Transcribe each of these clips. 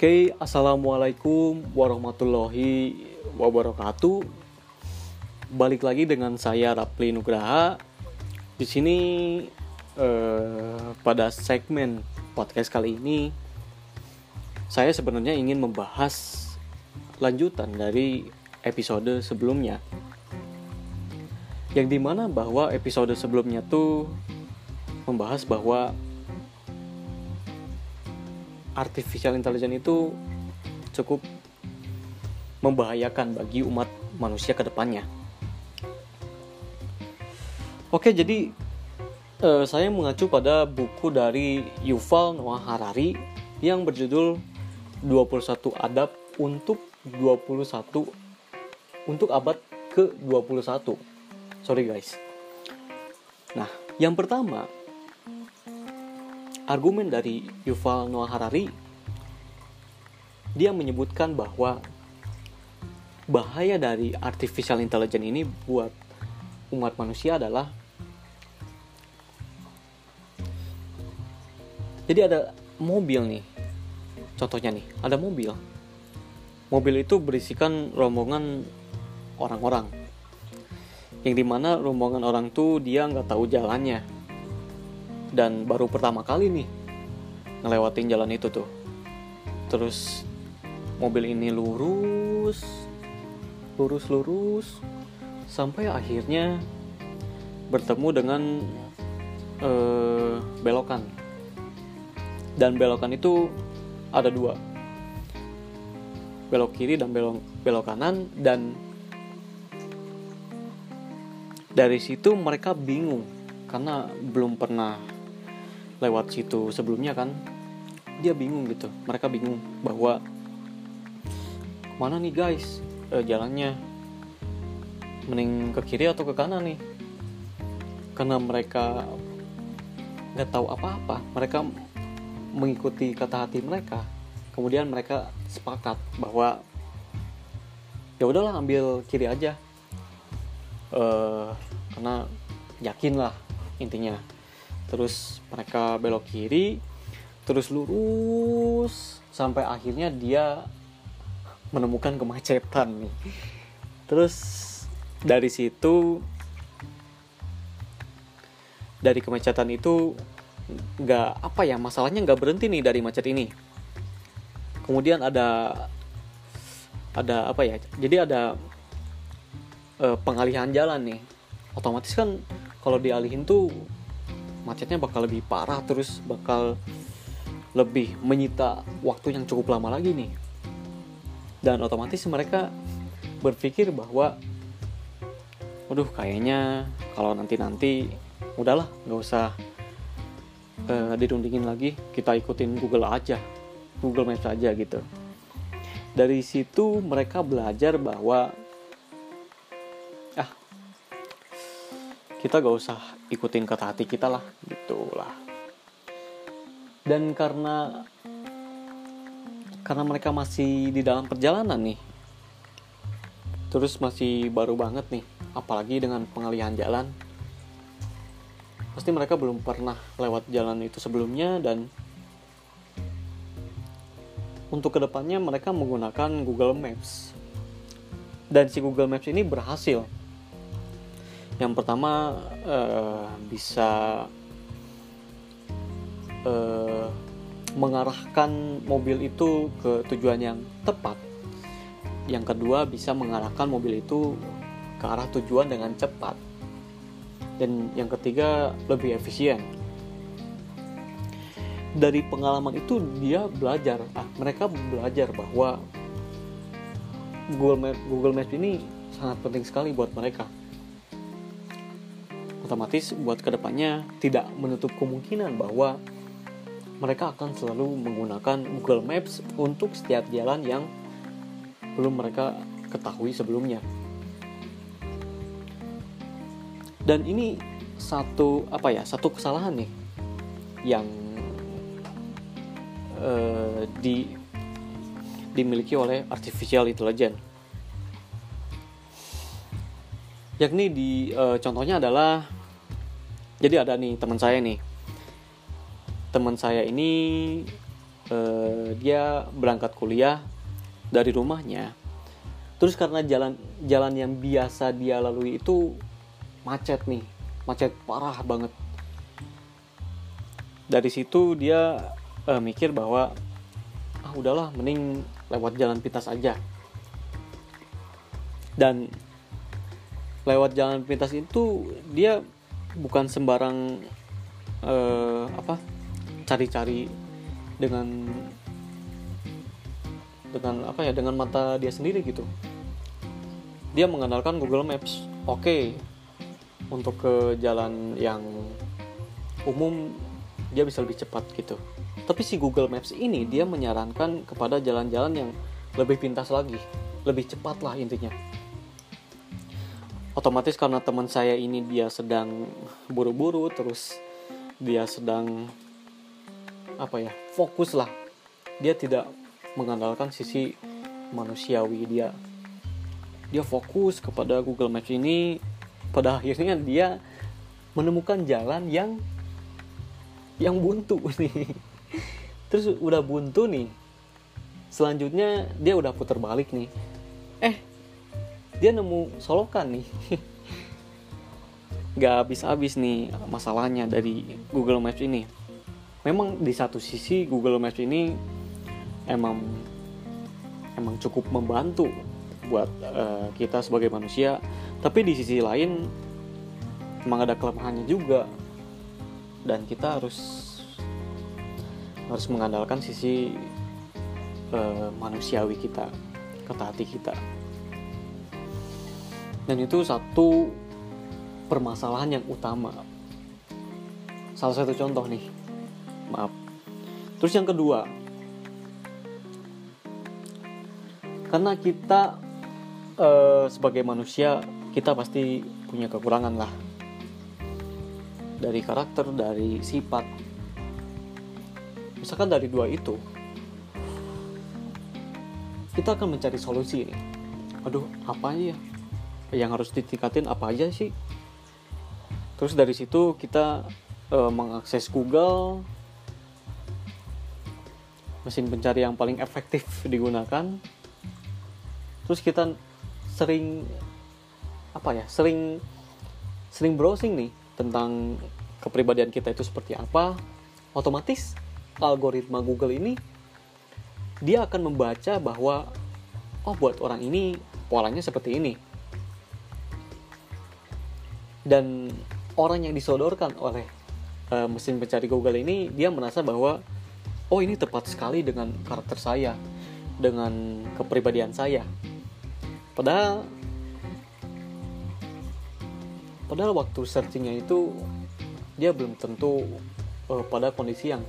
Oke, assalamualaikum warahmatullahi wabarakatuh. Balik lagi dengan saya Rapli Nugraha. Di sini eh, pada segmen podcast kali ini, saya sebenarnya ingin membahas lanjutan dari episode sebelumnya. Yang di mana bahwa episode sebelumnya tuh membahas bahwa artificial intelligence itu cukup membahayakan bagi umat manusia ke depannya. Oke, jadi eh, saya mengacu pada buku dari Yuval Noah Harari yang berjudul 21 adab untuk 21 untuk abad ke-21. Sorry guys. Nah, yang pertama argumen dari Yuval Noah Harari dia menyebutkan bahwa bahaya dari artificial intelligence ini buat umat manusia adalah jadi ada mobil nih contohnya nih ada mobil. Mobil itu berisikan rombongan orang-orang yang di mana rombongan orang tuh dia nggak tahu jalannya dan baru pertama kali nih ngelewatin jalan itu tuh. Terus mobil ini lurus lurus lurus sampai akhirnya bertemu dengan eh, belokan. Dan belokan itu ada dua. Belok kiri dan belok belok kanan dan dari situ mereka bingung karena belum pernah lewat situ sebelumnya kan dia bingung gitu. Mereka bingung bahwa mana nih guys e, jalannya. Mending ke kiri atau ke kanan nih? Karena mereka nggak tahu apa-apa. Mereka mengikuti kata hati mereka. Kemudian mereka sepakat bahwa ya udahlah ambil kiri aja. Uh, karena yakin lah intinya terus mereka belok kiri terus lurus sampai akhirnya dia menemukan kemacetan nih. Terus dari situ dari kemacetan itu nggak apa ya masalahnya nggak berhenti nih dari macet ini. Kemudian ada ada apa ya jadi ada uh, pengalihan jalan nih. Otomatis kan kalau dialihin tuh macetnya bakal lebih parah terus bakal lebih menyita waktu yang cukup lama lagi nih. Dan otomatis mereka berpikir bahwa waduh kayaknya kalau nanti-nanti udahlah nggak usah uh, dirundingin lagi kita ikutin Google aja Google Maps aja gitu. Dari situ mereka belajar bahwa ah kita gak usah ikutin kata hati kita lah gitulah. Dan karena karena mereka masih di dalam perjalanan nih terus masih baru banget nih apalagi dengan pengalihan jalan pasti mereka belum pernah lewat jalan itu sebelumnya dan untuk ke depannya mereka menggunakan Google Maps. Dan si Google Maps ini berhasil yang pertama uh, bisa uh, mengarahkan mobil itu ke tujuan yang tepat. Yang kedua bisa mengarahkan mobil itu ke arah tujuan dengan cepat. Dan yang ketiga lebih efisien. Dari pengalaman itu dia belajar. Ah mereka belajar bahwa Google Map Google Maps ini sangat penting sekali buat mereka otomatis buat ke depannya tidak menutup kemungkinan bahwa mereka akan selalu menggunakan Google Maps untuk setiap jalan yang belum mereka ketahui sebelumnya. Dan ini satu apa ya satu kesalahan nih yang uh, di dimiliki oleh artificial intelligence. Yakni di uh, contohnya adalah jadi ada nih teman saya nih. Teman saya ini uh, dia berangkat kuliah dari rumahnya. Terus karena jalan jalan yang biasa dia lalui itu macet nih macet parah banget. Dari situ dia uh, mikir bahwa ah udahlah mending lewat jalan pintas aja. Dan lewat jalan pintas itu dia bukan sembarang uh, apa cari-cari dengan dengan apa ya dengan mata dia sendiri gitu. Dia mengandalkan Google Maps. Oke okay, untuk ke jalan yang umum dia bisa lebih cepat gitu. Tapi si Google Maps ini dia menyarankan kepada jalan-jalan yang lebih pintas lagi lebih cepat lah intinya otomatis karena teman saya ini dia sedang buru-buru terus dia sedang apa ya fokus lah. Dia tidak mengandalkan sisi manusiawi dia dia fokus kepada Google Maps ini. Pada akhirnya dia menemukan jalan yang yang buntu nih. Terus udah buntu nih selanjutnya dia udah putar balik nih. Eh dia nemu solokan nih. Nggak habis-habis nih masalahnya dari Google Maps ini. Memang di satu sisi Google Maps ini emang emang cukup membantu buat uh, kita sebagai manusia. Tapi di sisi lain emang ada kelemahannya juga. Dan kita harus harus mengandalkan sisi uh, manusiawi kita kata hati kita dan itu satu permasalahan yang utama. Salah satu contoh nih. Maaf. Terus yang kedua. Karena kita uh, sebagai manusia kita pasti punya kekurangan lah. Dari karakter dari sifat. Misalkan dari dua itu kita akan mencari solusi. Nih aduh apa ya yang harus ditingkatin apa aja sih? Terus dari situ kita e, mengakses Google. Mesin pencari yang paling efektif digunakan. Terus kita sering apa ya sering sering browsing nih tentang kepribadian kita itu seperti apa, otomatis algoritma Google ini dia akan membaca bahwa oh buat orang ini polanya seperti ini. Dan orang yang disodorkan oleh uh, mesin pencari Google ini dia merasa bahwa oh ini tepat sekali dengan karakter saya, dengan kepribadian saya. Padahal padahal waktu searchingnya itu dia belum tentu uh, pada kondisi yang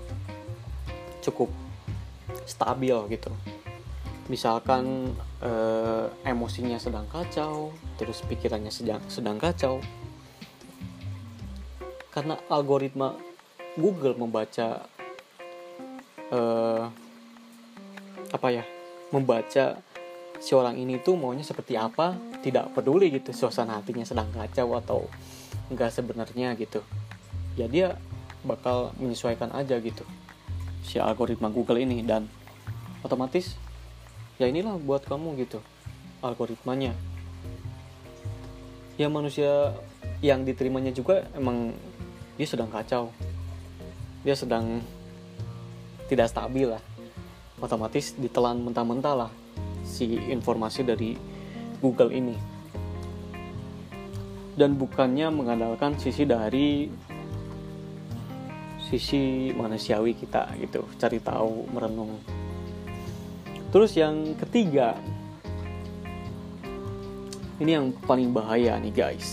cukup stabil gitu misalkan uh, emosinya sedang kacau terus pikirannya sedang sedang kacau karena algoritma Google membaca uh, apa ya membaca si orang ini tuh maunya seperti apa tidak peduli gitu suasana hatinya sedang kacau atau enggak sebenarnya gitu. Ya dia bakal menyesuaikan aja gitu si algoritma Google ini dan otomatis ya inilah buat kamu gitu algoritmanya. Ya manusia yang diterimanya juga emang dia sedang kacau. Dia sedang tidak stabil lah. Otomatis ditelan mentah-mentah lah si informasi dari Google ini. Dan bukannya mengandalkan sisi dari sisi manusiawi kita gitu cari tahu merenung. Terus yang ketiga ini yang paling bahaya nih guys.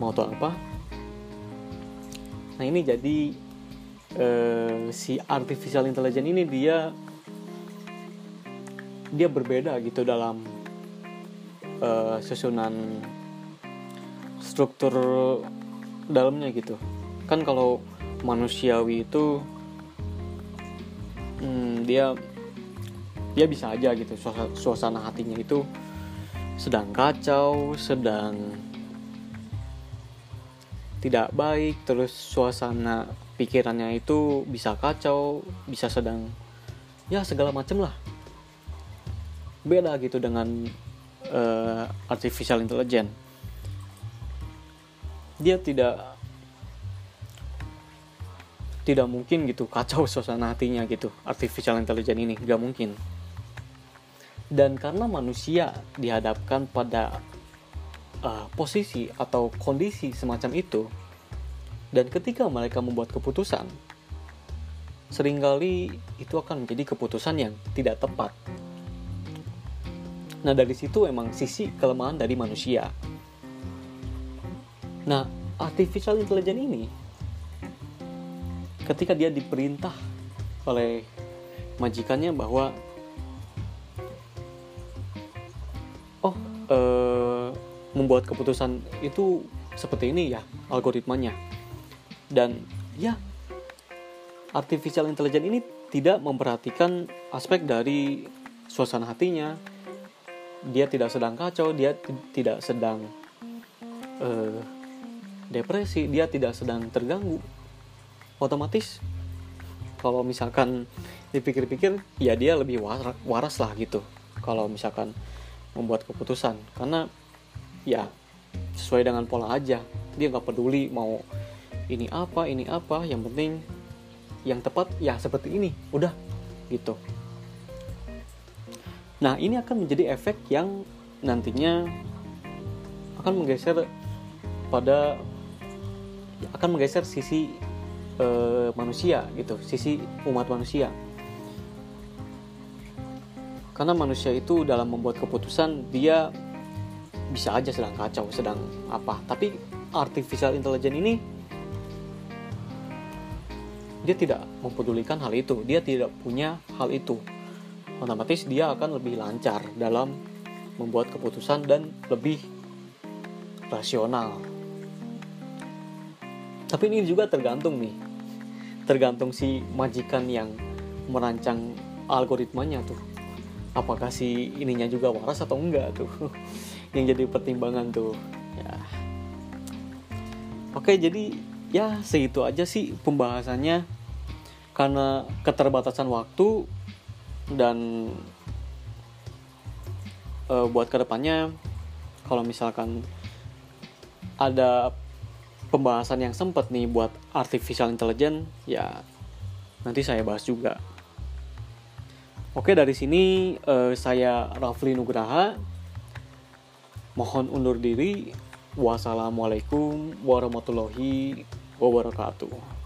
Mau tahu apa nah ini jadi eh, si artificial intelligence ini dia dia berbeda gitu dalam uh, susunan struktur dalamnya gitu. Kan kalau manusiawi itu hmm, dia dia bisa aja gitu suasana, suasana hatinya itu sedang kacau sedang tidak baik terus suasana pikirannya itu bisa kacau bisa sedang ya segala macam lah. Beda gitu dengan uh, artificial intelligence. Dia tidak tidak mungkin gitu kacau suasana hatinya gitu artificial intelligence ini nggak mungkin. Dan karena manusia dihadapkan pada uh, posisi atau kondisi semacam itu dan ketika mereka membuat keputusan sering kali itu akan menjadi keputusan yang tidak tepat. Nah dari situ emang sisi kelemahan dari manusia. Nah artificial intelligence ini ketika dia diperintah oleh majikannya bahwa membuat keputusan itu seperti ini ya algoritmanya. Dan ya artificial intelligence ini tidak memperhatikan aspek dari suasana hatinya. Dia tidak sedang kacau dia tidak sedang uh, depresi dia tidak sedang terganggu. Otomatis kalau misalkan dipikir-pikir ya dia lebih waras lah gitu. Kalau misalkan membuat keputusan. Karena ya sesuai dengan pola aja. Dia nggak peduli mau ini apa ini apa yang penting yang tepat ya seperti ini udah gitu. Nah ini akan menjadi efek yang nantinya akan menggeser pada akan menggeser sisi e, manusia gitu sisi umat manusia. Karena manusia itu dalam membuat keputusan dia bisa aja sedang kacau sedang apa. Tapi artificial intelligence ini dia tidak mempedulikan hal itu. Dia tidak punya hal itu. Otomatis dia akan lebih lancar dalam membuat keputusan dan lebih rasional. Tapi ini juga tergantung nih. Tergantung si majikan yang merancang algoritmanya tuh. Apakah si ininya juga waras atau enggak tuh yang jadi pertimbangan tuh. Ya. Oke jadi ya segitu aja sih pembahasannya. Karena keterbatasan waktu dan e, buat ke depannya kalau misalkan ada pembahasan yang sempet nih buat artificial intelligence ya nanti saya bahas juga. Oke dari sini e, saya Rafli Nugraha Mohon undur diri. Wassalamualaikum warahmatullahi wabarakatuh.